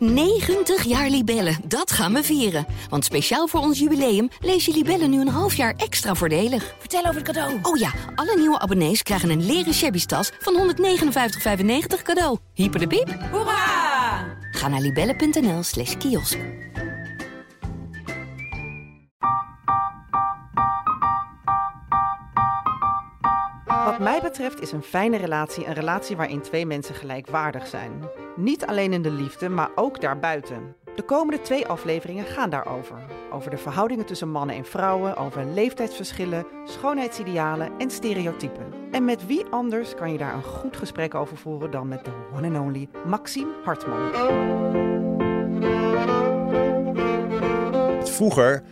90 jaar Libellen, dat gaan we vieren. Want speciaal voor ons jubileum lees je Libellen nu een half jaar extra voordelig. Vertel over het cadeau. Oh ja, alle nieuwe abonnees krijgen een leren shabby tas van 159,95 cadeau. Hyper de piep. Hoera! Ga naar libellen.nl slash kiosk. Wat mij betreft is een fijne relatie een relatie waarin twee mensen gelijkwaardig zijn. Niet alleen in de liefde, maar ook daarbuiten. De komende twee afleveringen gaan daarover. Over de verhoudingen tussen mannen en vrouwen, over leeftijdsverschillen, schoonheidsidealen en stereotypen. En met wie anders kan je daar een goed gesprek over voeren dan met de one and only Maxime Hartman. Vroeger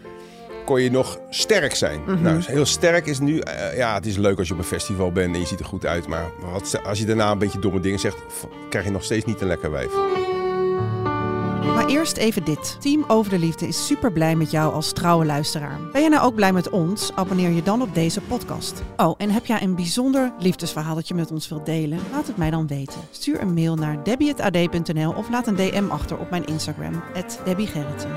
kon je nog sterk zijn. Nou, heel sterk is nu... eh, ja, het is leuk als je op een festival bent en je ziet er goed uit. Maar wat, als je daarna een beetje domme dingen zegt... krijg je nog steeds niet een lekker wijf. Maar eerst even dit. Team Over de Liefde is super blij met jou als trouwe luisteraar. Ben je nou ook blij met ons? Abonneer je dan op deze podcast. Oh, en heb jij een bijzonder liefdesverhaal dat je met ons wilt delen? Laat het mij dan weten. Stuur een mail naar debbie.ad.nl of laat een DM achter op mijn Instagram, @debbiegerritsen.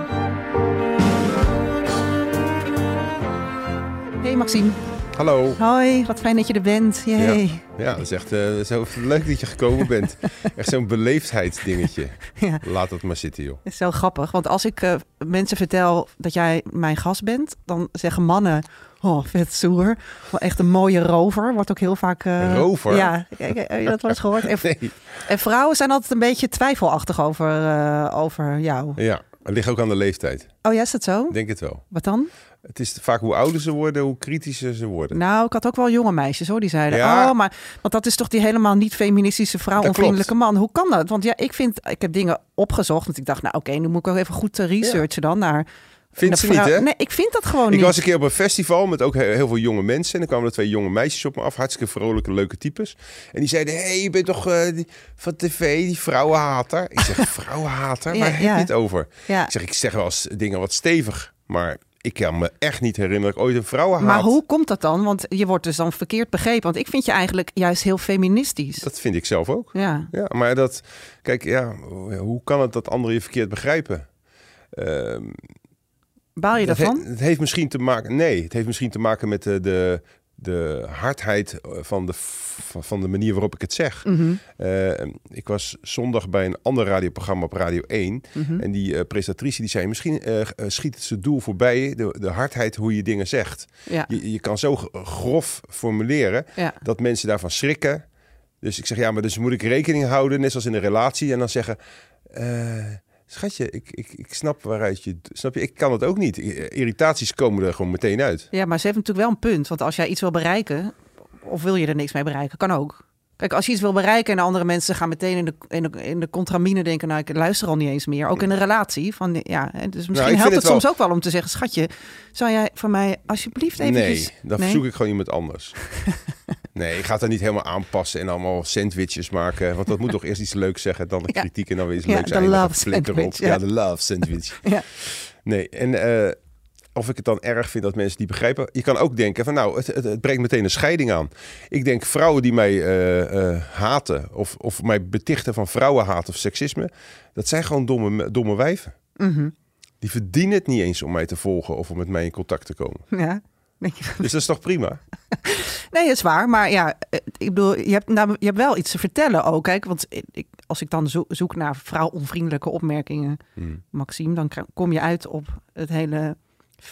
Hey Maxime. Hallo. Hoi, wat fijn dat je er bent. Yay. Ja, dat is echt eh, zo leuk dat je gekomen bent. Echt zo'n beleefdheidsdingetje. Ja. Laat dat maar zitten, joh. Het is zo grappig, want als ik eh, mensen vertel dat jij mijn gast bent, dan zeggen mannen, oh, vet. Wel echt een mooie rover, wordt ook heel vaak... Een rover? Ja, heb je dat wel eens gehoord? En, Nee. en vrouwen zijn altijd een beetje twijfelachtig over, over jou. Ja, het ligt ook aan de leeftijd. Oh ja, is dat zo? Ik denk het wel. Wat dan? Het is vaak hoe ouder ze worden, hoe kritischer ze worden. Nou, ik had ook wel jonge meisjes hoor, die zeiden, Ja. oh, maar want dat is toch die helemaal niet feministische vrouw, onvriendelijke man. Hoe kan dat? Want ja, ik vind, ik heb dingen opgezocht, want ik dacht, nou oké, nu moet ik ook even goed eh, researchen dan naar... Vindt ze niet, hè? Nee, ik vind dat gewoon Ik niet. was een keer op een festival met ook he- heel veel jonge mensen. En dan kwamen er twee jonge meisjes op me af. Hartstikke vrolijke, leuke types. En die zeiden, hé, hey, je bent toch eh, die, van tv, die vrouwenhater? Ik zeg, vrouwenhater? Ja, Waar heb je het over? Ja. Ik zeg, ik zeg wel eens dingen wat stevig. Maar ik kan me echt niet herinneren dat ik ooit een vrouw haat. Maar hoe komt dat dan? Want je wordt dus dan verkeerd begrepen. Want ik vind je eigenlijk juist heel feministisch. Dat vind ik zelf ook. Ja. Ja, maar dat... Kijk, ja, hoe kan het dat anderen je verkeerd begrijpen? Ehm, Baal je he- daarvan? het heeft misschien te maken. Nee, het heeft misschien te maken met de, de, de hardheid eh, van de, van, de manier waarop ik het zeg. Mhm. Eh, ik was zondag bij een ander radioprogramma op Radio 1. Mhm. En die eh, presentatrice die zei: Misschien schiet het zijn doel voorbij, de, de hardheid hoe je dingen zegt. Ja. Je, je kan zo grof formuleren Ja. dat mensen daarvan schrikken. Dus ik zeg: Ja, maar dus moet ik rekening houden, net zoals in een relatie. En dan zeggen. Schatje, ik, ik, ik snap waaruit je... Snap je? Ik kan het ook niet. Irritaties komen er gewoon meteen uit. ja, maar ze heeft natuurlijk wel een punt. Want als jij iets wil bereiken, of wil je er niks mee bereiken, kan ook. Kijk, als je iets wil bereiken en andere mensen gaan meteen in de, in de, in de contramine denken, nou, ik luister al niet eens meer. Ook in een relatie. Van, ja, dus misschien Nou, helpt het wel- soms ook wel om te zeggen, schatje, zou jij voor mij alsjeblieft eventjes... Nee, dan verzoek ik gewoon iemand anders. nee, ik ga het er niet helemaal aanpassen en allemaal sandwiches maken. Want dat moet toch eerst iets leuks zeggen, dan de kritiek en dan weer iets Ja, leuks de eindigen. love sandwich, Ja. de love sandwich. Ja. Nee, en eh, of ik het dan erg vind dat mensen die begrijpen. Je kan ook denken van nou, het, het, het brengt meteen een scheiding aan. Ik denk vrouwen die mij eh, eh, haten of, of mij betichten van vrouwenhaat of seksisme. Dat zijn gewoon domme, domme wijven. Mhm. Die verdienen het niet eens om mij te volgen of om met mij in contact te komen. Ja. Denk je, Dus dat is toch prima? Nee, dat is waar. Maar ja, eh, ik bedoel, je hebt, nou, je hebt wel iets te vertellen ook. Kijk, want ik, als ik dan zo- zoek naar vrouwonvriendelijke opmerkingen, Hmm. Maxime, dan kom je uit op het hele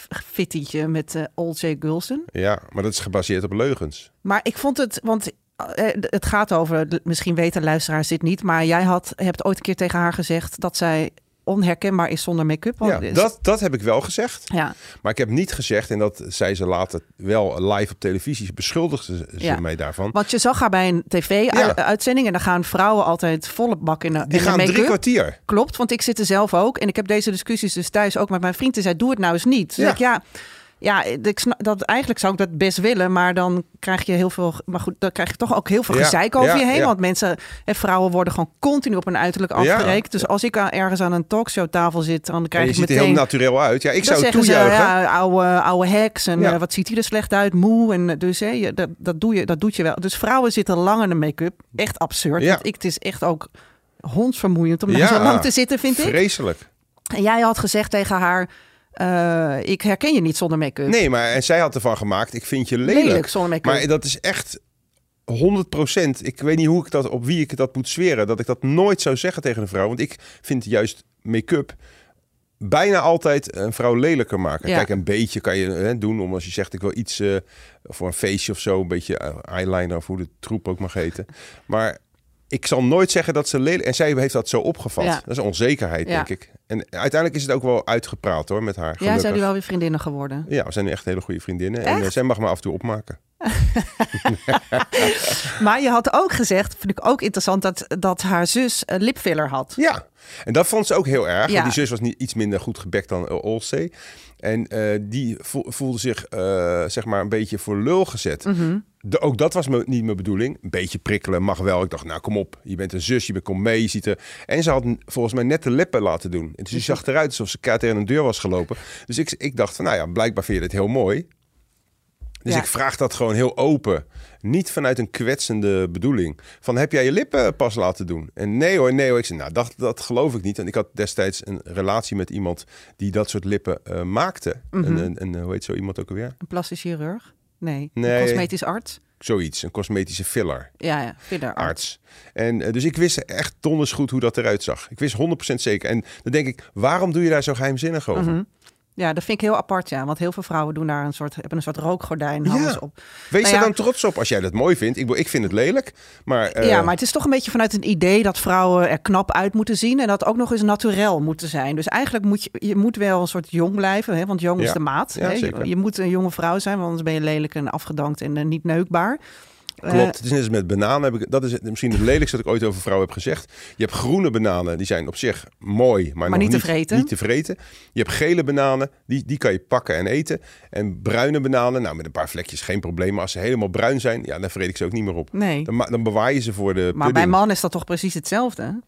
fittietje met eh Old J. Gulson. Ja, maar dat is gebaseerd op leugens. Maar ik vond het, want eh, het gaat over, misschien weten luisteraars dit niet, maar jij had, hebt ooit een keer tegen haar gezegd dat zij onherkenbaar is zonder make-up. Ja, dat, dat heb ik wel gezegd. ja, Maar ik heb niet gezegd, en dat zei ze later wel live op televisie, beschuldigde ze Ja. mij daarvan. want je zag haar bij een tv-uitzending en dan gaan vrouwen altijd volle bak in de, Die in de gaan drie kwartier. Klopt, want ik zit er zelf ook. En ik heb deze discussies dus thuis ook met mijn vriend. En zei, doe het nou eens niet. Dus Ja. ik, ja, ja ik snap, dat, eigenlijk zou ik dat best willen. Maar dan krijg je heel veel... Maar goed, dan krijg je toch ook heel veel Ja, gezeik over ja, je heen. ja. Want mensen en vrouwen worden gewoon continu op hun uiterlijk afgerekend. Dus als ik ergens aan een talkshowtafel zit, dan krijg je ik ziet er meteen... heel natuurlijk uit. Ja, ik zou ze, toejuichen. ja, oude, oude heks en eh, wat ziet hij er slecht uit, moe. En eh, dus hè, je, dat, dat, doe je, dat doet je wel. Dus vrouwen zitten lang in de make-up. Echt absurd. Want ik, het is echt ook hondsvermoeiend om daar zo lang te zitten, vind ik. Vreselijk. En jij had gezegd tegen haar, eh, ik herken je niet zonder make-up. Nee, maar en zij had ervan gemaakt, ik vind je lelijk. Lelijk zonder make-up. Maar dat is echt 100% Ik weet niet hoe ik dat, op wie ik dat moet zweren. Dat ik dat nooit zou zeggen tegen een vrouw. Want ik vind juist make-up bijna altijd een vrouw lelijker maken. Ja. Kijk, een beetje kan je hè, doen om als je zegt ik wil iets eh, voor een feestje of zo, een beetje eh, eyeliner of hoe de troep ook mag heten. Maar ik zal nooit zeggen dat ze lelijk. En zij heeft dat zo opgevat. Ja. Dat is onzekerheid, Ja. denk ik. En uiteindelijk is het ook wel uitgepraat hoor met haar. ja, zijn jullie wel weer vriendinnen geworden? Ja, we zijn nu echt hele goede vriendinnen. En eh, zij mag me af en toe opmaken. Maar je had ook gezegd, vind ik ook interessant, dat, dat haar zus een lipfiller had. Ja, en dat vond ze ook heel erg. Ja. Want die zus was niet iets minder goed gebekt dan uh, Olsey. En eh, die vo- voelde zich eh, zeg maar een beetje voor lul gezet. Mhm. De, ook dat was me, niet mijn bedoeling. Een beetje prikkelen mag wel. Ik dacht, nou kom op, je bent een zus, je bent kom mee, je ziet er... En ze had volgens mij net de lippen laten doen. En dus ze zag eruit alsof ze tegen een deur was gelopen. Dus ik, ik dacht van, nou ja, blijkbaar vind je dit heel mooi. Dus Ja. ik vraag dat gewoon heel open. Niet vanuit een kwetsende bedoeling. Van, heb jij je lippen pas laten doen? En nee hoor, nee hoor. Ik zei, nou, dat, dat geloof ik niet. En ik had destijds een relatie met iemand die dat soort lippen eh, maakte. Een, een, een, hoe heet zo iemand ook alweer? Een plastisch chirurg? Nee, Nee. een cosmetisch arts? Zoiets, een cosmetische filler. Ja, ja, filler arts. arts. En eh, dus ik wist echt donders goed hoe dat eruit zag. Ik wist 100% zeker. En dan denk ik, waarom doe je daar zo geheimzinnig over? Mhm. Ja, dat vind ik heel apart, ja. Want heel veel vrouwen doen daar een soort, hebben een soort rookgordijn, Ja. op. Wees Nou er ja. dan trots op als jij dat mooi vindt. Ik, ik vind het lelijk, maar... eh, ja, maar het is toch een beetje vanuit een idee dat vrouwen er knap uit moeten zien en dat ook nog eens naturel moeten zijn. Dus eigenlijk moet je, je moet wel een soort jong blijven, hè, want jong is de maat. Hè. je moet een jonge vrouw zijn, want anders ben je lelijk en afgedankt en eh, niet neukbaar. Klopt, Eh, het is net als met bananen. Heb ik, dat is misschien het lelijkste dat ik ooit over vrouwen heb gezegd. Je hebt groene bananen, die zijn op zich mooi, maar, nog niet te vreten. Niet te vreten. Je hebt gele bananen, die, die kan je pakken en eten. En bruine bananen, nou met een paar vlekjes geen probleem. Maar als ze helemaal bruin zijn, ja, dan vreet ik ze ook niet meer op. nee, Dan, dan bewaar je ze voor de maar pudding. bij man is dat toch precies hetzelfde.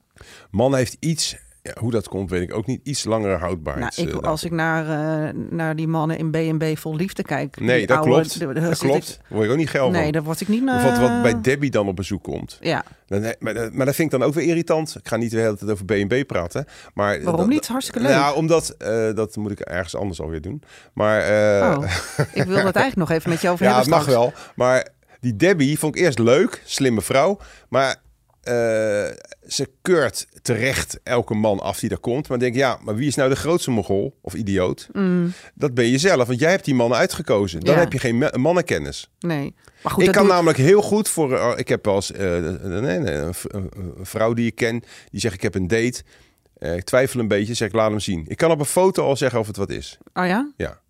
Man heeft iets, ja, hoe dat komt weet ik ook niet, iets langere houdbaarheid. Nou, ik, als ik naar, eh, naar die mannen in B&B vol liefde kijk. Nee, dat oude- klopt. de- de- dat klopt. ik- word ik ook niet geil nee, van. daar word ik niet naar... wat, wat bij Debbie dan op bezoek komt. Ja, Dan, maar, dat- maar dat vind ik dan ook weer irritant. Ik ga niet de hele tijd over B&B praten. Maar waarom dat- niet? Hartstikke leuk. Nou, omdat, eh, dat moet ik ergens anders alweer doen. Maar eh, oh, ik wil het eigenlijk nog even met je over ja, hebben mag straks. wel. Maar die Debbie vond ik eerst leuk, slimme vrouw. Maar eh, ze keurt terecht elke man af die daar komt. Maar denk, ja, maar wie is nou de grootste mogol of idioot? Mm, Dat ben je zelf, want jij hebt die mannen uitgekozen. Dan Ja. heb je geen ma- mannenkennis. nee. Maar goed, ik kan doet- namelijk heel goed voor. eh, ik heb wel eens eh, nee, nee, een, vrouw die ik ken, die zegt: Ik heb een date. Ik twijfel een beetje, zeg ik laat hem zien. Ik kan op een foto al zeggen of het wat is. Oh ja? Ja.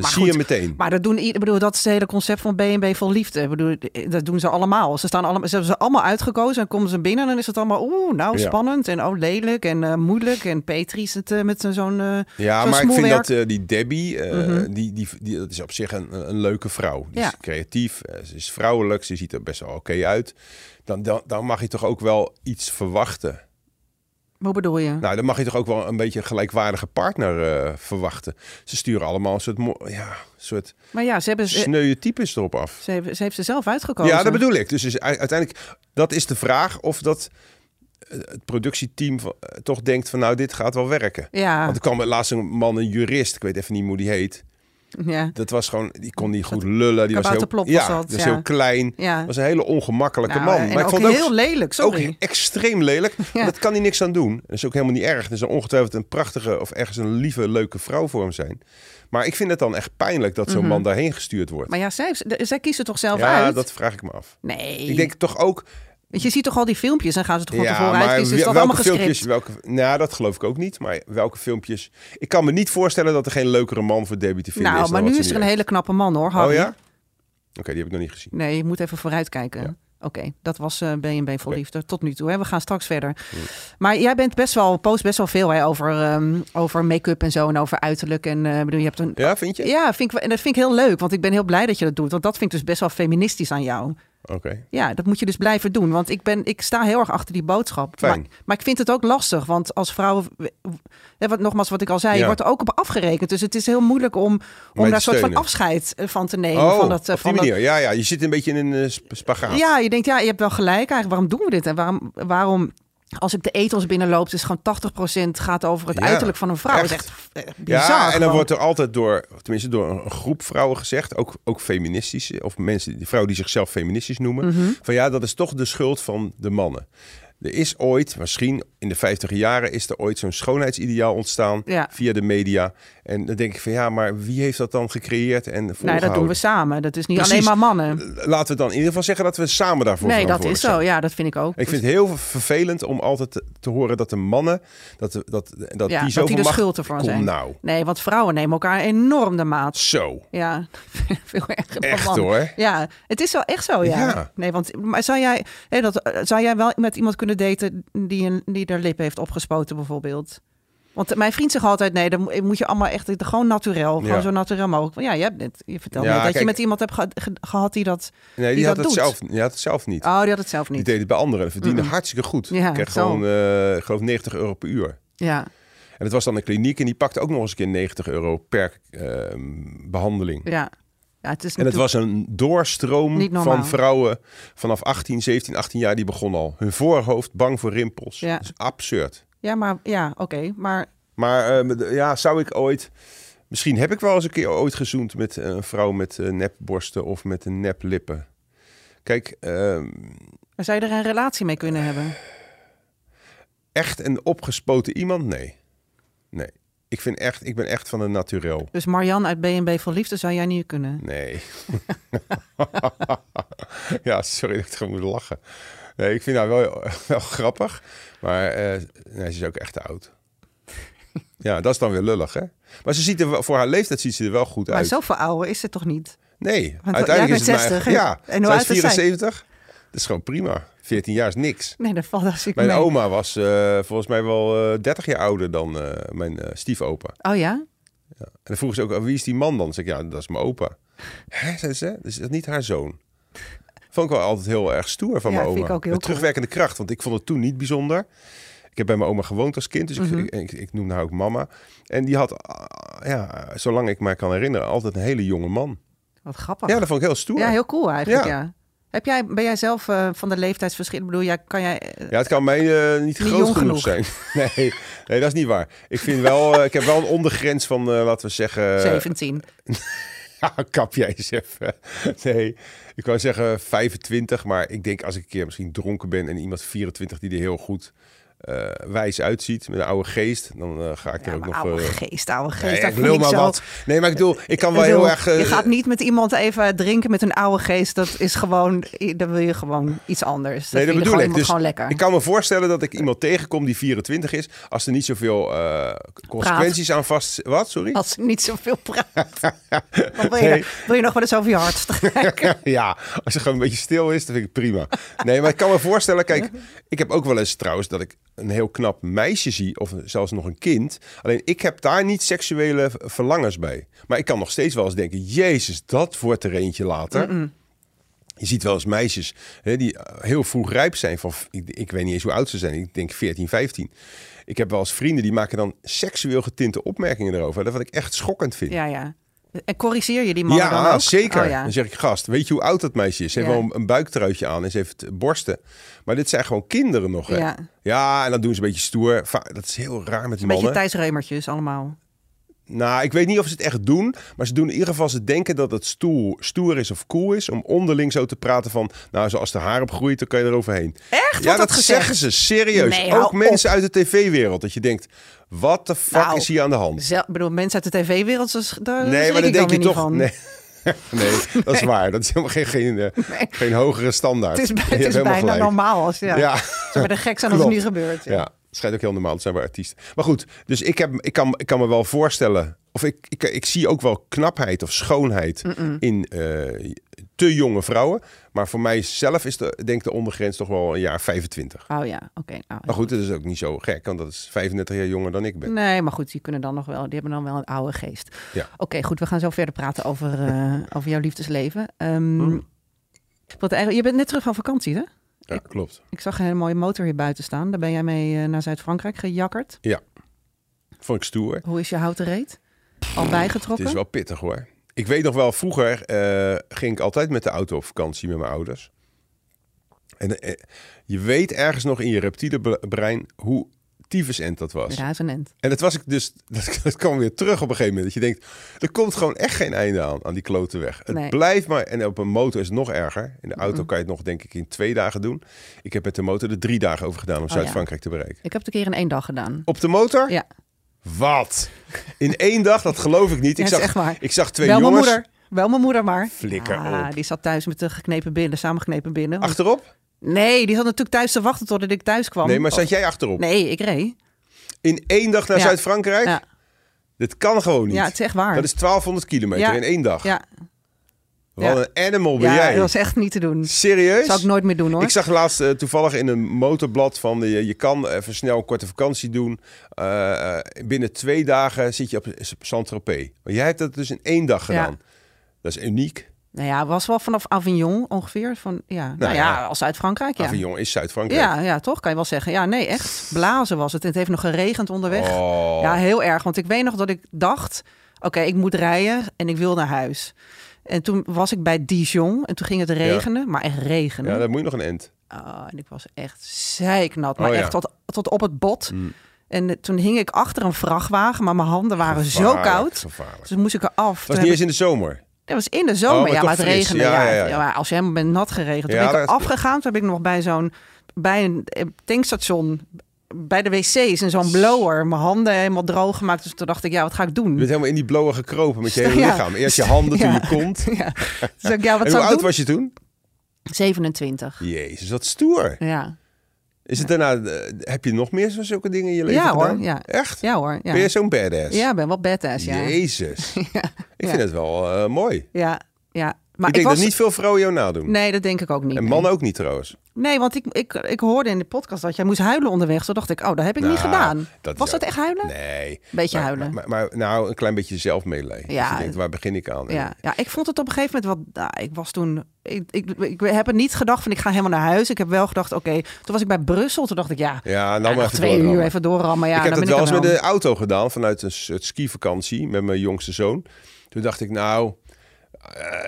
Maar zie je meteen. Maar dat doen i- ik bedoel, dat is het hele concept van B&B vol liefde. Ik bedoel, dat doen ze allemaal. Ze, staan allemaal, ze hebben ze allemaal uitgekozen en komen ze binnen en dan is het allemaal oeh, nou Ja. spannend en oh lelijk en eh, moeilijk en Petri het eh, met zo'n eh, ja, maar ik vind dat die Debbie, Mhm. die, die, die, dat is op zich een, een leuke vrouw. Die Ja. is creatief, ze is vrouwelijk, ze ziet er best wel oké uit. Dan, dan, dan mag je toch ook wel iets verwachten. Hoe bedoel je? Nou, dan mag je toch ook wel een beetje een gelijkwaardige partner eh, verwachten. Ze sturen allemaal een soort, ja, soort maar ja, ze, hebben, sneuwe types erop af. ze, heeft, ze heeft ze zelf uitgekozen. Ja, dat bedoel ik. Dus uiteindelijk, dat is de vraag of dat eh, het productieteam eh, toch denkt van nou, dit gaat wel werken. Ja, Want er kwam laatst een man, een jurist, ik weet even niet hoe die heet. Ja, Dat was gewoon, die kon niet goed lullen. Die was heel, was ja, dat, ja. heel klein. ja. was een hele ongemakkelijke Nou, man. Maar ik ook vond het heel ook, lelijk, sorry. ook extreem lelijk. Ja. Dat kan hij niks aan doen. Dat is ook helemaal niet erg. Er zal ongetwijfeld een prachtige of ergens een lieve, leuke vrouw voor hem zijn. Maar ik vind het dan echt pijnlijk dat zo'n Mhm. man daarheen gestuurd wordt. Maar ja, zij, zij kiezen toch zelf ja, uit? dat vraag ik me af. Nee. Ik denk toch ook, Want je ziet toch al die filmpjes en gaan ze toch van ja, tevoren maar uitkiezen? Is wel- dat allemaal filmpjes, welke, nou, dat geloof ik ook niet. Maar welke filmpjes? Ik kan me niet voorstellen dat er geen leukere man voor Debbie te vinden Nou, is. maar dan nu is er een hele knappe man hoor. Harry. Oh ja? Oké, die heb ik nog niet gezien. Nee, je moet even vooruit kijken. Ja. Oké, dat was eh B&B vol liefde tot nu toe. Hè. We gaan straks verder. Maar jij bent best wel, post best wel veel hè, over, ehm, over make-up en zo en over uiterlijk. En eh, bedoel, je hebt een. Ja, vind je? Ja, vind ik, en dat vind ik heel leuk, want ik ben heel blij dat je dat doet. Want dat vind ik dus best wel feministisch aan jou. Oké. Ja, dat moet je dus blijven doen. Want ik, ben, ik sta heel erg achter die boodschap. Fijn. Maar, maar ik vind het ook lastig. Want als vrouwen, hè, wat, nogmaals wat ik al zei, je wordt er ook op afgerekend. Dus het is heel moeilijk om, om daar een soort van afscheid eh, van te nemen. Oh, van dat, eh, op van die dat- manier. Ja, ja, je zit een beetje in een eh, sp- spagaat. ja, je denkt, ja, je hebt wel gelijk eigenlijk. Waarom doen we dit? En waarom, waarom Als ik de etels binnenloop, is gewoon 80% gaat over het Ja, uiterlijk van een vrouw. Dat is echt. echt eh, bizar. Ja, en dan gewoon. wordt er altijd door, tenminste door een groep vrouwen gezegd, ook, ook feministisch, of mensen, die vrouwen die zichzelf feministisch noemen, Mhm. van ja, dat is toch de schuld van de mannen. Er is ooit, misschien in de 50 jaren, is er ooit zo'n schoonheidsideaal ontstaan Ja. via de media. En dan denk ik van ja, maar wie heeft dat dan gecreëerd en Nee, dat volgehouden? doen we samen. Dat is niet Precies. alleen maar mannen. Laten we dan in ieder geval zeggen dat we samen daarvoor Nee, dat is zo. zijn. Ja, dat vind ik ook. Ik vind het heel vervelend om altijd te, te horen dat de mannen, dat, dat, dat, ja, die dat zoveel die de macht... schuld ervan zijn. nou, Nee, want vrouwen nemen elkaar enorm de maat. zo. Ja, veel erger dan Echt mannen. hoor. Ja, het is wel echt zo, ja. Ja. Nee, want maar zou jij, hé, dat, zou jij wel met iemand kunnen daten die, een, die er lippen heeft opgespoten bijvoorbeeld? Want mijn vriend zegt altijd, nee, dan moet je allemaal echt gewoon naturel, gewoon Ja. zo naturel mogelijk. Ja, je, hebt net, je vertelde Ja, net dat je met iemand hebt ge- ge- gehad die dat... Nee, die, Die had dat het, doet. zelf, die had het zelf niet. Oh, die had het zelf Die niet. deed het bij anderen. Verdiende hartstikke goed. Ja, kreeg zo. gewoon, eh, ik geloof 90 euro per uur. Ja, En het was dan een kliniek en die pakte ook nog eens een keer 90 euro per eh, behandeling. ja. Ja, het is En het natuurlijk- was een doorstroom van vrouwen vanaf 18, 17, 18 jaar. Die begon al. Hun voorhoofd bang voor rimpels. Ja. Dat is absurd. Ja, maar ja, oké. Maar Maar eh, met- ja, zou ik ooit... Misschien heb ik wel eens een keer ooit gezoend met een vrouw met eh, nepborsten of met een neplippen. Kijk, ehm, zou je er een relatie mee kunnen hebben? echt een opgespoten iemand? Nee. Nee. Ik, vind echt, ik ben echt van een naturel. Dus Marian uit B&B voor Liefde zou jij niet kunnen? Nee. ja, sorry dat ik gewoon moet lachen. Nee, ik vind haar wel, wel grappig. Maar eh, nee, ze is ook echt oud. Ja, dat is dan weer lullig, hè? Maar ze ziet er wel, voor haar leeftijd ziet ze er wel goed Maar uit. zoveel ouder is het toch niet? Nee, Want uiteindelijk is het bent maar- 60, Ja, en hoe is oud is zij? 74. Dat is gewoon prima. 14 jaar is niks. Nee, dat valt als ik Mijn mee. oma was eh, volgens mij wel eh 30 jaar ouder dan mijn stiefopa. Oh ja? En dan vroeg ze ook, "Oh, wie is die man dan? Dan zeg ik, ja, dat is mijn opa. Hè, zei ze, dus dat is niet haar zoon. Vond ik wel altijd heel erg stoer van Ja, mijn vind oma. ik ook heel Met cool. terugwerkende kracht, want ik vond het toen niet bijzonder. Ik heb bij mijn oma gewoond als kind, dus ik, Mhm. ik, ik, ik noemde haar ook mama. En die had, ah, ja, zolang ik me kan herinneren, altijd een hele jonge man. Wat grappig. Ja, dat vond ik heel stoer. Ja, heel cool eigenlijk, ja. Ja. Heb jij, ben jij zelf eh, van de leeftijdsverschil? Ik bedoel, jij, kan jij... eh, Ja, het kan mij eh, niet, groot genoeg, genoeg. zijn. Nee, nee, dat is niet waar. Ik vind wel, ik heb wel een ondergrens van, laten we zeggen... 17. Ja, kap jij eens even. Nee, ik wou zeggen 25, maar ik denk als ik een keer misschien dronken ben en iemand 24 die er heel goed eh, wijs uitziet met een oude geest, dan eh, ga ik er ook nog... oude eh, geest, oude geest. nee, dat ik lul ik maar zo. wat. Nee, maar ik bedoel, ik kan wel bedoel, heel erg... je gaat niet met iemand even drinken met een oude geest. Dat is gewoon... Dan wil je gewoon iets anders. Nee, dat vind je bedoel gewoon ik. Dus gewoon lekker. ik kan me voorstellen dat ik iemand tegenkom die 24 is, als er niet zoveel consequenties aan vast... Wat, sorry? Als ze niet zoveel praat. Wil, je, Nee. wil je nog wel eens over je hart strijken. ja, als je gewoon een beetje stil is, dan vind ik het prima. Nee, maar ik kan me voorstellen, kijk, ik heb ook wel eens trouwens dat ik een heel knap meisje zie, of zelfs nog een kind. Alleen ik heb daar niet seksuele verlangens bij. Maar ik kan nog steeds wel eens denken, jezus, dat wordt er eentje later. Je ziet wel eens meisjes hè, die eh, heel vroeg rijp zijn. Van, ik, ik weet niet eens hoe oud ze zijn. Ik denk 14, 15. Ik heb wel eens vrienden die maken dan seksueel getinte opmerkingen erover. Dat wat ik echt schokkend vind. Ja, ja. En corrigeer je die mannen dan Ja, ook? zeker. Oh, ja. Dan zeg ik, gast, weet je hoe oud dat meisje is? Ze heeft wel een, een buiktruitje aan en ze heeft borsten. Maar dit zijn gewoon kinderen nog, hè? Ja. Ja, en dan doen ze een beetje stoer. Dat is heel raar met Een beetje mannen. Thijs Reumertjes allemaal. Nou, ik weet niet of ze het echt doen. Maar ze doen in ieder geval, ze denken dat het stoer, stoer is of cool is... om onderling zo te praten van... nou, zoals de haar opgroeit, dan kan je eroverheen. Echt? Ja, Wordt dat gezegd? zeggen ze, serieus. Nee, Ook mensen uit de tv-wereld. Dat je denkt, wat de fuck Nou, is hier aan de hand? Ik bedoel, mensen uit de tv-wereld, daar Nee, maar dan denk je toch... van. Nee. nee, dat is waar. Dat is helemaal geen, geen, eh, geen hogere standaard. Het is, het is bijna gelijk. normaal. Als, ja. Ja. Ze worden gek zijn als het niet gebeurt. Ja. Ja, schijnt ook heel normaal te zijn bij artiesten. Maar goed, dus ik, heb, ik, kan, ik kan me wel voorstellen... of ik, ik, ik zie ook wel knapheid of schoonheid in eh, te jonge vrouwen. Maar voor mijzelf is de, denk de ondergrens toch wel een jaar 25. Oh ja, oké. nou, Maar goed, dat is ook niet zo gek, want dat is 35 jaar jonger dan ik ben. Nee, maar goed, die kunnen dan nog wel. Die hebben dan wel een oude geest. Ja. Oké, goed. We gaan zo verder praten over, eh, over jouw liefdesleven. Wat eigenlijk, je bent net terug van vakantie, hè? Ja, klopt. Ik zag een hele mooie motor hier buiten staan. Daar ben jij mee eh, naar Zuid-Frankrijk gejakkerd. Vond ik stoer. Hoe is je houten reet? Al Het bijgetrokken? is wel pittig hoor. Ik weet nog wel, vroeger eh, ging ik altijd met de auto op vakantie met mijn ouders. En eh, je weet ergens nog in je reptiele bre- brein hoe tyfusend dat was. Ja, is een end. En dat was ik dus, dat, dat kwam weer terug op een gegeven moment. Dat je denkt, er komt gewoon echt geen einde aan, aan die klote weg. Het Nee. blijft maar, en op een motor is het nog erger. In de auto kan je het nog denk ik in twee dagen doen. Ik heb met de motor er drie dagen over gedaan om Oh, Zuid-Frankrijk te bereiken. Ik heb het een keer in één dag gedaan. Op de motor? Ja, Wat? In één dag? Dat geloof ik niet. Ja, Ik, dat zag, ik zag twee wel mijn jongens moeder. Wel mijn moeder maar. Flikker Ah, op. Die zat thuis met de geknepen billen, samengeknepen. Want- achterop. Nee, die zat natuurlijk thuis te wachten totdat ik thuis kwam. Nee, maar zat jij achterop? Nee, ik reed. In één dag naar Ja. Zuid-Frankrijk? Ja. Dit kan gewoon niet. Ja, het is echt waar. Dat is 1200 kilometer Ja. in één dag. Ja, Wat Ja. een animal ben ja jij. dat was echt niet te doen. Serieus? Zou ik nooit meer doen hoor. Ik zag laatst eh, toevallig in een motorblad van eh, je, kan even snel een korte vakantie doen. Eh, binnen twee dagen zit je op Saint-Tropez. Maar jij hebt dat dus in één dag Ja. gedaan. Dat is uniek. Nou ja, was wel vanaf Avignon ongeveer. Van, ja. Nou, Nou ja, ja. als Zuid-Frankrijk. Ja. Avignon is Zuid-Frankrijk. Ja, ja, toch? Kan je wel zeggen. Ja, nee, echt. Blazen was het. En het heeft nog geregend onderweg. Oh. Ja, heel erg. Want ik weet nog dat ik dacht... Oké, ik moet rijden en ik wil naar huis. En toen was ik bij Dijon en toen ging het regenen. Maar echt regenen. ja, dan moet je nog een end. Ah, en ik was echt zeiknat. Maar Oh, echt tot, tot op het bot. Mm. En eh, toen hing ik achter een vrachtwagen. Maar mijn handen waren zo koud. Gevaarlijk. Dus moest ik eraf. Het was niet eens in de zomer. Dat was in de zomer, Oh, ja, maar het fris. regende. Ja, Ja, ja, ja. maar als je helemaal bent nat geregend. Toen Ja, ben ik afgegaan. Toen heb ik nog bij zo'n bij een eh, tankstation bij de wc's en zo'n blower mijn handen helemaal droog gemaakt. Dus toen dacht ik, ja, wat ga ik doen? Je bent helemaal in die blower gekropen met je hele Ja. lichaam. Eerst je handen, toen je kont. ja. Dus ik, ja, wat En hoe oud doen? was je toen? 27. Jezus, wat stoer. Ja. Is het daarna, eh, heb je nog meer zulke dingen in je leven Ja, hoor, gedaan? ja. Echt? Ja hoor. Ja, Ben je zo'n badass? ja ik ben wel badass. Ja. Jezus. Ja. Ik vind het wel eh, mooi. Ja. ja. Maar ik denk was... dat niet veel vrouwen jou nadoen. Nee, dat denk ik ook niet. en nee. mannen ook niet trouwens. Nee, want ik, ik, ik hoorde in de podcast dat jij moest huilen onderweg. Zo dacht ik, oh, dat heb ik niet Nou, gedaan. dat Was dat echt huilen? Nee. Beetje maar, huilen. Maar, maar, maar nou, een klein beetje zelfmeelij. Ja. Ja. Je denkt, waar begin ik aan? Ja, ja, ik vond het op een gegeven moment wat. Nou, ik was toen. Ik, ik, ik heb het niet gedacht van ik ga helemaal naar huis. Ik heb wel gedacht, oké. Toen was ik bij Brussel. Toen dacht ik, ja. Ja, nou ja, maar even twee doorrammen. uur even doorrammen. Ja, ik heb dat ben wel eens er met de auto gedaan vanuit een skivakantie met mijn jongste zoon. Toen dacht ik, nou,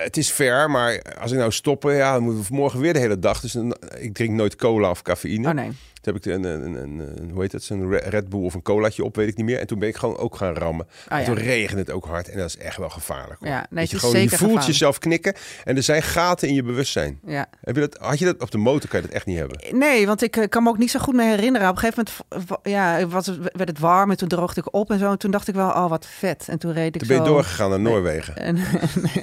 het is ver, maar als ik nou stoppen, ja, dan moeten we morgen weer de hele dag. Dus ik drink nooit cola of cafeïne. Oh nee. Toen heb ik een, een, een, een hoe heet het, een Re- Red Bull of een colaatje op, weet ik niet meer. En toen ben ik gewoon ook gaan rammen. Ah, ja. toen regende het ook hard en dat is echt wel gevaarlijk. Hoor. Ja, nee, Dat je, gewoon, je voelt gevaarlijk. jezelf knikken en er zijn gaten in je bewustzijn. Ja. Heb je dat, had je dat op de motor? Kan je dat echt niet hebben. Nee, want ik eh, kan me ook niet zo goed meer herinneren. Op een gegeven moment ja, was het, werd het warm en toen droogde ik op en zo. En toen dacht ik wel, oh wat vet. En toen reed ik Toen ben je zo... doorgegaan naar Noorwegen. En, nee.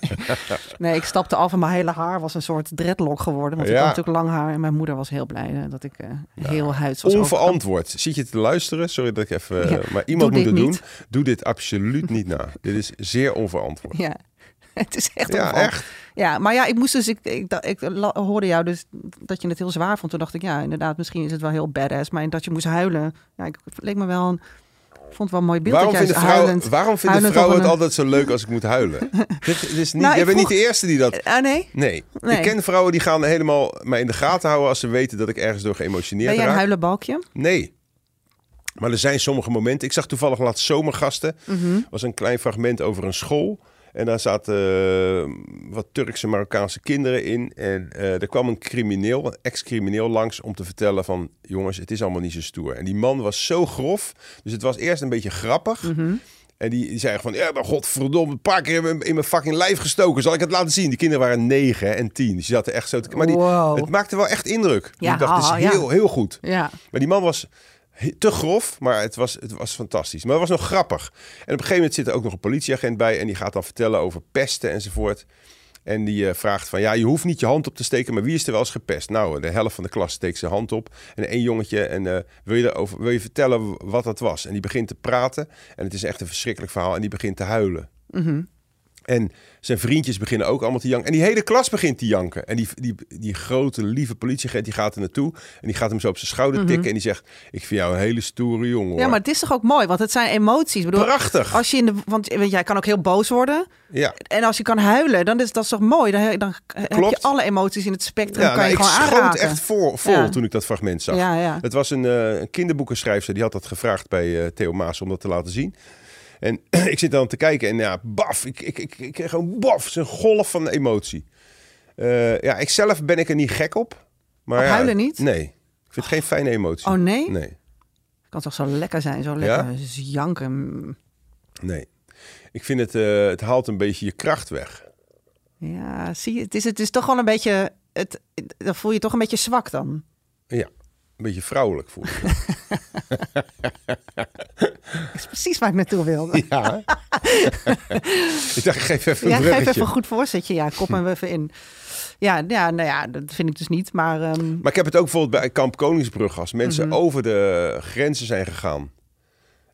nee, ik stapte af en mijn hele haar was een soort dreadlock geworden. Want ik Ja. had natuurlijk lang haar. En mijn moeder was heel blij eh, dat ik eh, heel Onverantwoord. Zit je te luisteren? Sorry dat ik even... eh, Ja, maar iemand moet het doen. niet. Doe dit absoluut niet na. dit is zeer onverantwoord. Ja, het is echt Ja, onverantwoord. echt. Ja, maar ja, ik moest dus, ik, ik, ik, hoorde jou dus dat je het heel zwaar vond. Toen dacht ik, ja, inderdaad, misschien is het wel heel badass. Maar dat je moest huilen, ja, ik het leek me wel een, vond het wel een mooi beeld. Waarom dat jij vinden, vrouwen, huilend- waarom vinden huilend vrouwen op het een- altijd zo leuk als ik moet huilen? dit, dit is niet, Nou, jij bent niet de eerste die dat... Ah, nee? Nee. Nee. Ik ken vrouwen die gaan helemaal mij in de gaten houden als ze weten dat ik ergens door geëmotioneerd Ben jij een huilenbalkje? Nee. Maar er zijn sommige momenten. Ik zag toevallig laatst zomergasten. Mhm. was een klein fragment over een school. En daar zaten eh, wat Turkse Marokkaanse kinderen in. En eh, er kwam een crimineel, een ex-crimineel langs om te vertellen van... jongens, het is allemaal niet zo stoer. En die man was zo grof. Dus het was eerst een beetje grappig. Mhm. En die, die zei van, ja, maar godverdomme, een paar keer in mijn, in mijn fucking lijf gestoken. Zal ik het laten zien? Die kinderen waren negen en tien. Dus die zaten echt zo te... Maar die, Wow. het maakte wel echt indruk. Ja, ik dacht, het is ja. heel, heel goed. Ja. Maar die man was te grof, maar het was, het was fantastisch. Maar het was nog grappig. En op een gegeven moment zit er ook nog een politieagent bij... en die gaat dan vertellen over pesten enzovoort. En die eh, vraagt van, ja, je hoeft niet je hand op te steken... maar wie is er wel eens gepest? Nou, de helft van de klas steekt zijn hand op. En één jongetje, en eh, wil, je erover, wil je vertellen wat dat was? En die begint te praten. En het is echt een verschrikkelijk verhaal. En die begint te huilen. Mhm. En zijn vriendjes beginnen ook allemaal te janken. En die hele klas begint te janken. En die, die, die grote, lieve politieagent die gaat er naartoe. En die gaat hem zo op zijn schouder tikken. En die zegt, ik vind jou een hele stoere jongen. Mhm. ja, hoor." maar het is toch ook mooi, want het zijn emoties. Ik bedoel, Prachtig. Als je in de, want jij kan ook heel boos worden. Ja, En als je kan huilen, dan is dat toch mooi. Dan, dan heb je alle emoties in het spectrum. ja kan nou, je ik gewoon schoot aanraken. echt vol, vol Ja. toen ik dat fragment zag. Ja, ja. Het was een, een kinderboekenschrijfster, die had dat gevraagd bij eh, Theo Maas om dat te laten zien. En ik zit dan te kijken en ja, baf, ik, ik, ik, ik kreeg gewoon baf, zo'n golf van emotie. Eh, ja, ik zelf ben ik er niet gek op. Maar ja, huilen niet? Nee. Ik vind het geen fijne emotie. Oh nee? Nee, Kan toch zo lekker zijn, zo Ja? lekker janken. nee. Ik vind het, eh, het haalt een beetje je kracht weg. Ja, zie je, het is, het is toch wel een beetje, het, dan voel je je toch een beetje zwak dan. Ja, een beetje vrouwelijk voel ik. Dat is precies waar ik naartoe wilde. ja. ik dacht, geef even Ja, een geef bruggetje. even een goed voorzetje. Ja, kop hem even in. Ja, ja, nou ja, dat vind ik dus niet. Maar ehm, Maar ik heb het ook bijvoorbeeld bij Kamp Koningsbrug als mensen Mhm. over de grenzen zijn gegaan.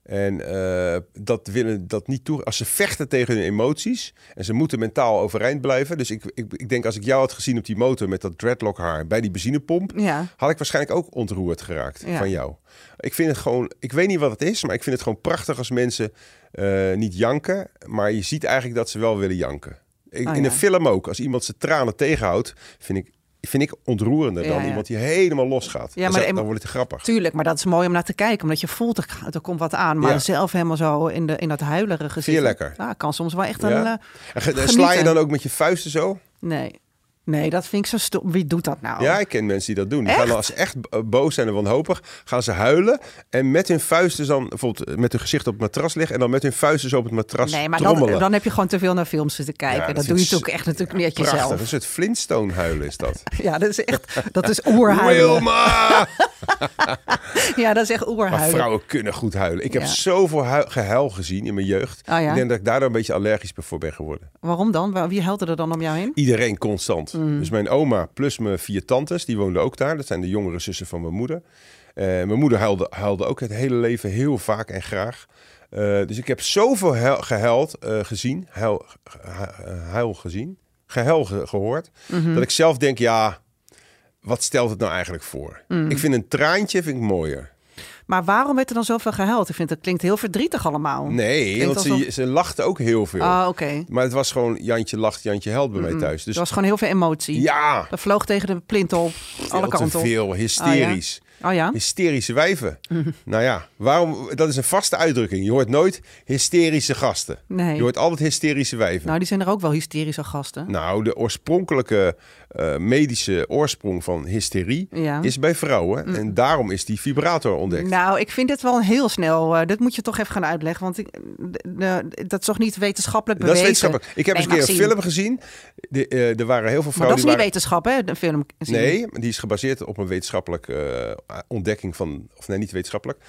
En eh, dat willen dat niet toe. Als ze vechten tegen hun emoties en ze moeten mentaal overeind blijven. Dus ik, ik, ik denk als ik jou had gezien op die motor met dat dreadlock haar bij die benzinepomp, ja, had ik waarschijnlijk ook ontroerd geraakt Ja. van jou. Ik vind het gewoon, ik weet niet wat het is, maar ik vind het gewoon prachtig als mensen eh, niet janken, maar je ziet eigenlijk dat ze wel willen janken. Ik- Oh, in een film ook, als iemand zijn tranen tegenhoudt, vind ik, vind ik ontroerender Ja, dan ja. iemand die helemaal losgaat. Ja, maar dan wordt het grappig. tuurlijk. Maar dat is mooi om naar te kijken. Omdat je voelt, er, er komt wat aan. Maar zelf helemaal zo in, de, in dat huilerige zitten. lekker? Ja, kan soms wel echt een... Eh, En sla je dan ook met je vuisten zo? nee. Nee, dat vind ik zo stom. Wie doet dat nou? Ja, ik ken mensen die dat doen. Die Echt? gaan als ze echt boos zijn en wanhopig, gaan ze huilen. En met hun vuisten dan, bijvoorbeeld eh, met hun gezicht op het matras liggen. En dan met hun vuisten zo op het matras Nee, maar trommelen. dan, dan heb je gewoon te veel naar films zitten kijken. Ja, dat, dat doe je is natuurlijk echt natuurlijk niet uit Prachtig, jezelf. een soort Flintstone huilen is dat. Ja, dat is echt, dat is oerhuilen. Wilma! Ja, dat is echt Maar oerhuilen. vrouwen kunnen goed huilen. Ik heb Ja. zoveel hui- gehuil gezien in mijn jeugd. Oh ja? Ik denk dat ik daardoor een beetje allergisch voor ben geworden. Waarom dan? Wie huilt er dan om jou heen? Iedereen constant. Mm. Dus mijn oma plus mijn vier tantes, die woonden ook daar. Dat zijn de jongere zussen van mijn moeder. Eh, mijn moeder huilde, huilde ook het hele leven heel vaak en graag. Eh, dus ik heb zoveel huil, gehuild eh, gezien, huil, hu- huil gezien, gehuil ge- gehoord, Mhm. dat ik zelf denk, ja, wat stelt het nou eigenlijk voor? Mm. Ik vind een traantje vind ik mooier. Maar waarom werd er dan zoveel gehuild? Ik vind het klinkt heel verdrietig allemaal. Nee, Klinkt want ze, alsof- ze lachte ook heel veel. Ah, oké. Maar het was gewoon Jantje lacht, Jantje huilt bij mij thuis. Dus Er was gewoon heel veel emotie. ja, Dat vloog tegen de plint op. Alle veel kanten op. veel, hysterisch. Oh ja? Hysterische wijven. Nou ja, waarom, dat is een vaste uitdrukking. Je hoort nooit hysterische gasten. Nee. Je hoort altijd hysterische wijven. Nou, die zijn er ook wel hysterische gasten. Nou, de oorspronkelijke eh, medische oorsprong van hysterie Ja. is bij vrouwen. En daarom is die vibrator ontdekt. Nou, ik vind dit wel heel snel. eh dit moet je toch even gaan uitleggen. Want ik, de- dat is toch niet wetenschappelijk dat is bewezen? wetenschappelijk. Ik heb Nee, eens een keer een film gezien. De, eh, er waren heel veel Maar vrouwen dat is niet waren... wetenschap, hè? De film. zien. Nee, die is gebaseerd op een wetenschappelijke eh, ontdekking van... Of nee, niet wetenschappelijk.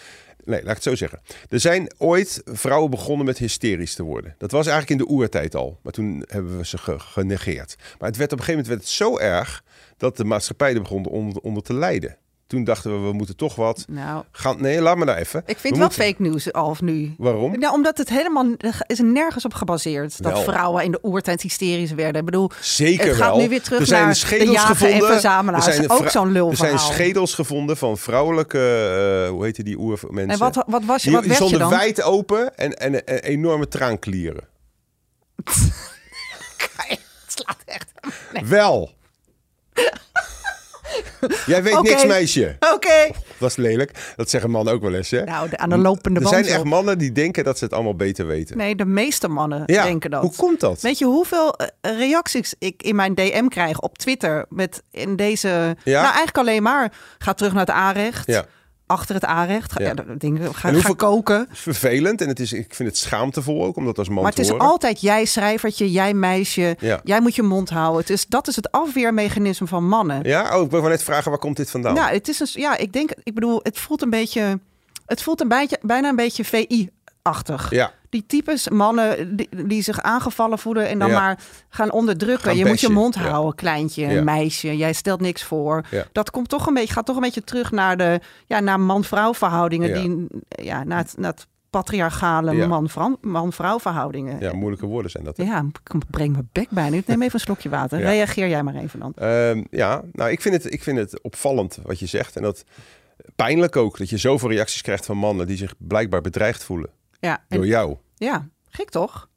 Nee, laat ik het zo zeggen. Er zijn ooit vrouwen begonnen met hysterisch te worden. Dat was eigenlijk in de oertijd al. Maar toen hebben we ze ge- genegeerd. Maar het werd op een gegeven moment werd het zo erg... dat de maatschappij er begon onder te lijden. Toen dachten we, we moeten toch wat Nou, gaan... Nee, laat me nou even. ik We vind wel moeten- fake news al nu. Waarom? Nou, omdat het helemaal er is nergens op gebaseerd dat Wel. vrouwen in de oertijd hysterisch werden. Ik bedoel, Zeker het gaat wel. nu weer terug er zijn naar schedels de jager gevonden. en verzamelaars. Er zijn Ook zo'n Er lulverhaal. zijn schedels gevonden van vrouwelijke, eh, hoe heet die oermensen? en wat, wat was je, wat die stonden wijd open en, en, en enorme traanklieren. Het slaat echt. Nee. Wel. Jij weet niks, meisje. Oké. Dat is lelijk. Dat zeggen mannen ook wel eens, hè? Nou, de, aan de lopende er band. zijn echt mannen die denken dat ze het allemaal beter weten. Nee, de meeste mannen ja, denken dat. hoe komt dat? Weet je hoeveel eh, reacties ik in mijn DM krijg op Twitter met in deze... Ja? Nou, eigenlijk alleen maar. Ga terug naar het aanrecht. Ja. Achter het aanrecht. Ga, Ja. ga, koken. Het is vervelend en het is, ik vind het schaamtevol ook om dat als man Maar het is horen. altijd jij schrijvertje, jij meisje. Ja. Jij moet je mond houden. Het is, dat is het afweermechanisme van mannen. Ja? Oh, ik wil net vragen, waar komt dit vandaan? Nou, het is een, ja, ik denk, ik bedoel, het voelt een beetje, het voelt een beetje, bijna een beetje VI-achtig. Ja. Die types mannen die, die zich aangevallen voelen en dan Ja. maar gaan onderdrukken. Gaan je moet je mond ja. houden, kleintje, Ja. meisje. Jij stelt niks voor. Dat komt toch een beetje, gaat toch een beetje terug naar de, ja, naar man-vrouw verhoudingen. Die, ja, naar het, naar het patriarchale man-vrouw verhoudingen. Ja, moeilijke woorden zijn dat. hè? Ja, ik breng mijn bek bijna. Ik neem even een slokje water. Reageer jij maar even dan. Ehm, ja, nou, ik vind, het, ik vind het opvallend wat je zegt. En dat pijnlijk ook, dat je zoveel reacties krijgt van mannen die zich blijkbaar bedreigd voelen Ja, en- door jou. ja gek toch?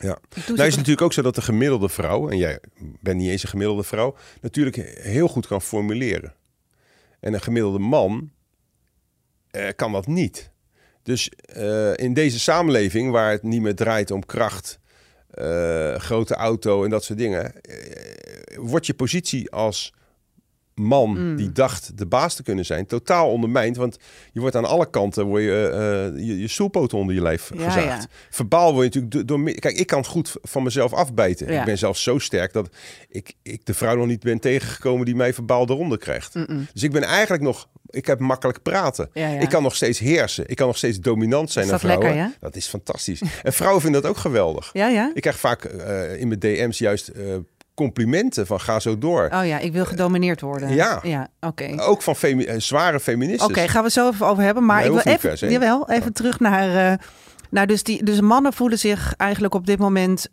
Ja. Nou is het natuurlijk ook zo dat de gemiddelde vrouw, en jij bent niet eens een gemiddelde vrouw, natuurlijk heel goed kan formuleren. En een gemiddelde man eh, kan dat niet. Dus eh, in deze samenleving waar het niet meer draait om kracht, eh, grote auto en dat soort dingen, eh, wordt je positie als man Mm. die dacht de baas te kunnen zijn, totaal ondermijnd. Want je wordt aan alle kanten word je, eh, je, je stoelpoten onder je lijf Ja, gezaagd. ja. Verbaal word je natuurlijk door, door... Kijk, ik kan goed van mezelf afbijten. Ja. Ik ben zelfs zo sterk dat ik, ik de vrouw nog niet ben tegengekomen die mij verbaal eronder krijgt. Dus ik ben eigenlijk nog... Ik heb makkelijk praten. Ja, ja. Ik kan nog steeds heersen. Ik kan nog steeds dominant zijn naar dat vrouwen. lekker, ja? Dat is fantastisch. En vrouwen vinden dat ook geweldig. Ja, ja? Ik krijg vaak eh, in mijn DM's juist eh, complimenten van ga zo door. Oh ja, ik wil gedomineerd worden. Ja. Ja, oké. Ook van femi- eh, zware feministes. Oké, gaan we zo even over hebben. Maar Nee, ik wil even, per se. jawel, even terug naar... nou, dus, die, dus mannen voelen zich eigenlijk op dit moment...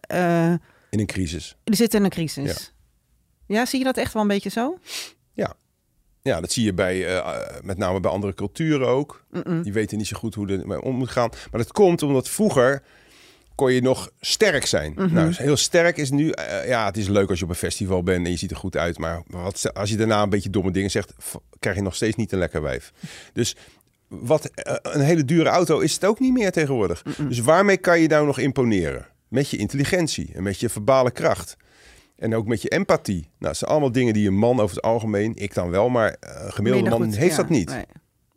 eh, In een crisis. die zitten in een crisis. Ja. zie je dat echt wel een beetje zo? Ja, dat zie je bij, met name bij andere culturen ook. Die weten niet zo goed hoe er mee om moet gaan. Maar dat komt omdat vroeger kon je nog sterk zijn. Mhm. Nou, heel sterk is nu... eh, ja, het is leuk als je op een festival bent en je ziet er goed uit. Maar wat, als je daarna een beetje domme dingen zegt... krijg je nog steeds niet een lekker wijf. Dus wat, eh, een hele dure auto is het ook niet meer tegenwoordig. Dus waarmee kan je nou nog imponeren? Met je intelligentie en met je verbale kracht. En ook met je empathie. Nou, dat zijn allemaal dingen die een man over het algemeen, ik dan wel, maar eh, gemiddelde Minder man goed, heeft ja, dat niet. nee.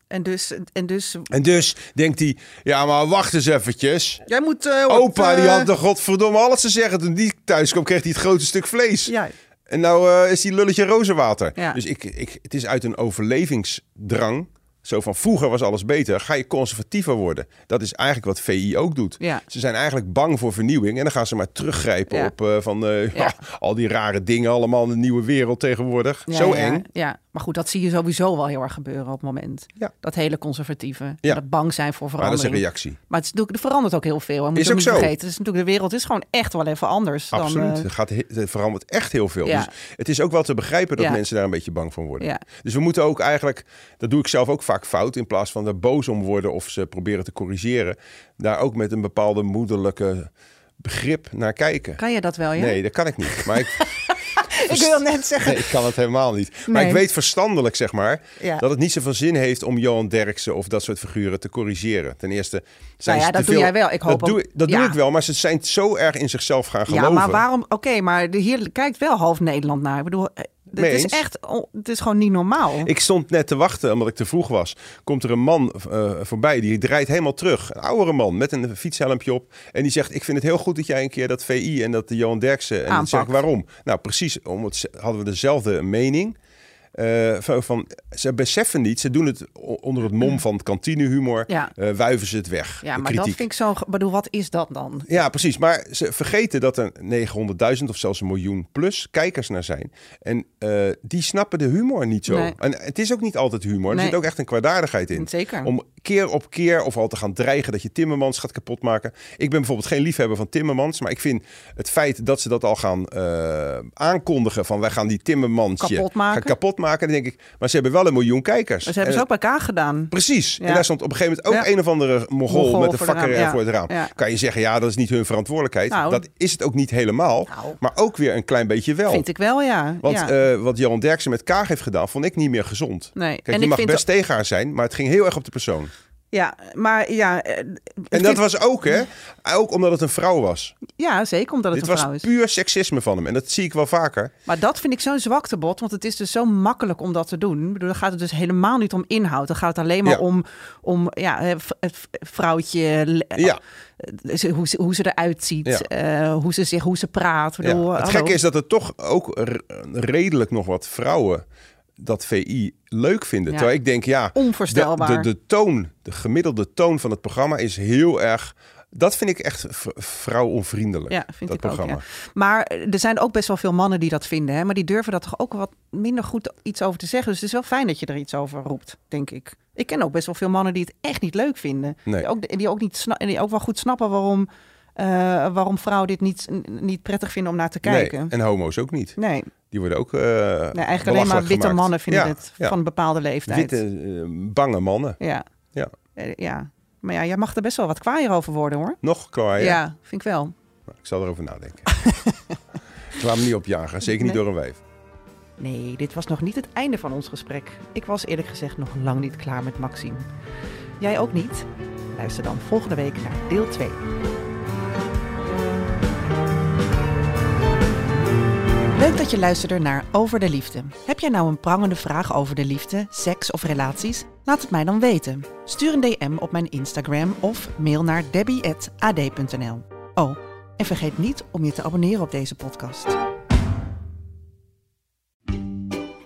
En dus, en dus... En dus denkt hij, ja, maar wacht eens eventjes. Jij moet... eh, wat, Opa, die eh, had toch godverdomme alles te zeggen. Toen die thuis kwam, kreeg hij het grote stuk vlees. Ja, En nou eh, is die lulletje rozenwater. Ja. Dus ik, ik, het is uit een overlevingsdrang. Zo van vroeger was alles beter. Ga je conservatiever worden. Dat is eigenlijk wat VI ook doet. Ja. Ze zijn eigenlijk bang voor vernieuwing. En dan gaan ze maar teruggrijpen Ja. op van, al die rare dingen. Allemaal in de nieuwe wereld tegenwoordig. Zo eng. Ja, maar goed, dat zie je sowieso wel heel erg gebeuren op het moment. Ja. Dat hele conservatieve. Ja. Dat bang zijn voor Maar dat is een verandering. reactie. Maar het is natuurlijk, er verandert ook heel veel. Moet Is ook niet zo. vergeten. Het is natuurlijk, de wereld is gewoon echt wel even anders. Absoluut. Dan, eh, er, gaat, he- er verandert echt heel veel. Ja. Dus het is ook wel te begrijpen dat mensen daar een beetje bang van worden. Ja. Dus we moeten ook eigenlijk, dat doe ik zelf ook vaak fout, in plaats van er boos om worden of ze proberen te corrigeren, daar ook met een bepaalde moederlijke begrip naar kijken. kan je dat wel, ja? Nee, dat kan ik niet. Maar ik, ik wil net zeggen. nee, ik kan het helemaal niet. Maar Nee. ik weet verstandelijk, zeg maar, Ja. dat het niet zoveel zin heeft om Johan Derksen of dat soort figuren te corrigeren. Ten eerste zijn Nou ja, ze dat doe veel- jij wel. Ik hoop dat doe, dat ja. doe ik wel, maar ze zijn zo erg in zichzelf gaan geloven. Ja, maar waarom? Oké, maar de- hier kijkt wel half Nederland naar. Ik bedoel, eh, het is echt, het is gewoon niet normaal. Ik stond net te wachten omdat ik te vroeg was. Komt er een man eh, voorbij die draait helemaal terug. Een oudere man met een fietshelmpje op. En die zegt: Ik vind het heel goed dat jij een keer dat VI en dat de Johan Derksen. En dan Aanpakt. zeg ik waarom? Nou, precies. Omdat ze- hadden we dezelfde mening. Eh, van, ze beseffen niet, ze doen het onder het mom van kantinehumor. Ja. eh, wuiven ze het weg. ja, maar dat vind ik zo. Bedoel, wat is dat dan? Ja, precies. Maar ze vergeten dat er 900.000 of zelfs een miljoen plus kijkers naar zijn. En eh, die snappen de humor niet zo. Nee. En het is ook niet altijd humor. Er Nee. zit ook echt een kwaadaardigheid in. Zeker. Om keer op keer of al te gaan dreigen dat je Timmermans gaat kapotmaken. Ik ben bijvoorbeeld geen liefhebber van Timmermans. Maar ik vind het feit dat ze dat al gaan eh, aankondigen. Van wij gaan die Timmermans Kapotmaken. gaan kapotmaken. Dan denk ik, maar ze hebben wel een miljoen kijkers. Maar ze hebben En ze ook bij elkaar gedaan. Precies. Ja. En daar stond op een gegeven moment ook Ja. een of andere mogol, Mongool met een vakker ja. voor het raam. Kan je zeggen, ja, dat is niet hun verantwoordelijkheid. Nou. dat is het ook niet helemaal. Nou. Maar ook weer een klein beetje wel. Vind ik wel, ja. Want eh, wat Johan Derksen met Kaag heeft gedaan, vond ik niet meer gezond. Nee. Kijk, En je ik mag vind best tegen haar zijn, maar het ging heel erg op de persoon. Ja, maar ja. eh, En dat was ook, hè? Ook omdat het een vrouw was. Ja, zeker omdat het Dit een was vrouw is. puur seksisme van hem. En dat zie ik wel vaker. Maar dat vind ik zo'n zwaktebod, want het is dus zo makkelijk om dat te doen. Ik bedoel, dan gaat het dus helemaal niet om inhoud. Dan gaat het alleen maar Ja. om, om ja, eh, het vrouwtje, Ja. eh, hoe, ze, hoe ze eruit ziet, Ja. eh, hoe ze zich, hoe ze praat. Bedoel, Het gekke is dat er toch ook redelijk nog wat vrouwen dat VI leuk vinden. Ja. Terwijl ik denk, ja, de, Onvoorstelbaar. de, de toon, de gemiddelde toon van het programma is heel erg... Dat vind ik echt vrouwonvriendelijk, Ja, vind dat ik ook. programma. Ja. Maar er zijn ook best wel veel mannen die dat vinden. Hè? Maar die durven daar toch ook wat minder goed iets over te zeggen. Dus het is wel fijn dat je er iets over roept, denk ik. Ik ken ook best wel veel mannen die het echt niet leuk vinden. Nee. Die, ook, die, ook niet sna- die ook wel goed snappen waarom, eh, waarom vrouwen dit niet, niet prettig vinden om naar te kijken. Nee, en homo's ook niet. Nee, Die worden ook eh nee eigenlijk alleen maar witte gemaakt. mannen vinden Ja, het ja. van een bepaalde leeftijd. Witte, eh, bange mannen. Ja. Ja. Ja. Maar ja, jij mag er best wel wat kwaaier over worden hoor. Nog klaar, Ja, ja? vind ik wel. Nou, Ik zal erover nadenken. ik laat me niet opjagen. Zeker niet Nee. door een wijf. Nee, dit was nog niet het einde van ons gesprek. Ik was eerlijk gezegd nog lang niet klaar met Maxime. Jij ook niet? Luister dan volgende week naar deel 2. Leuk dat je luisterde naar Over de Liefde. Heb jij nou een prangende vraag over de liefde, seks of relaties? Laat het mij dan weten. Stuur een DM op mijn Instagram of mail naar debbie.ad.nl. Oh, en vergeet niet om je te abonneren op deze podcast.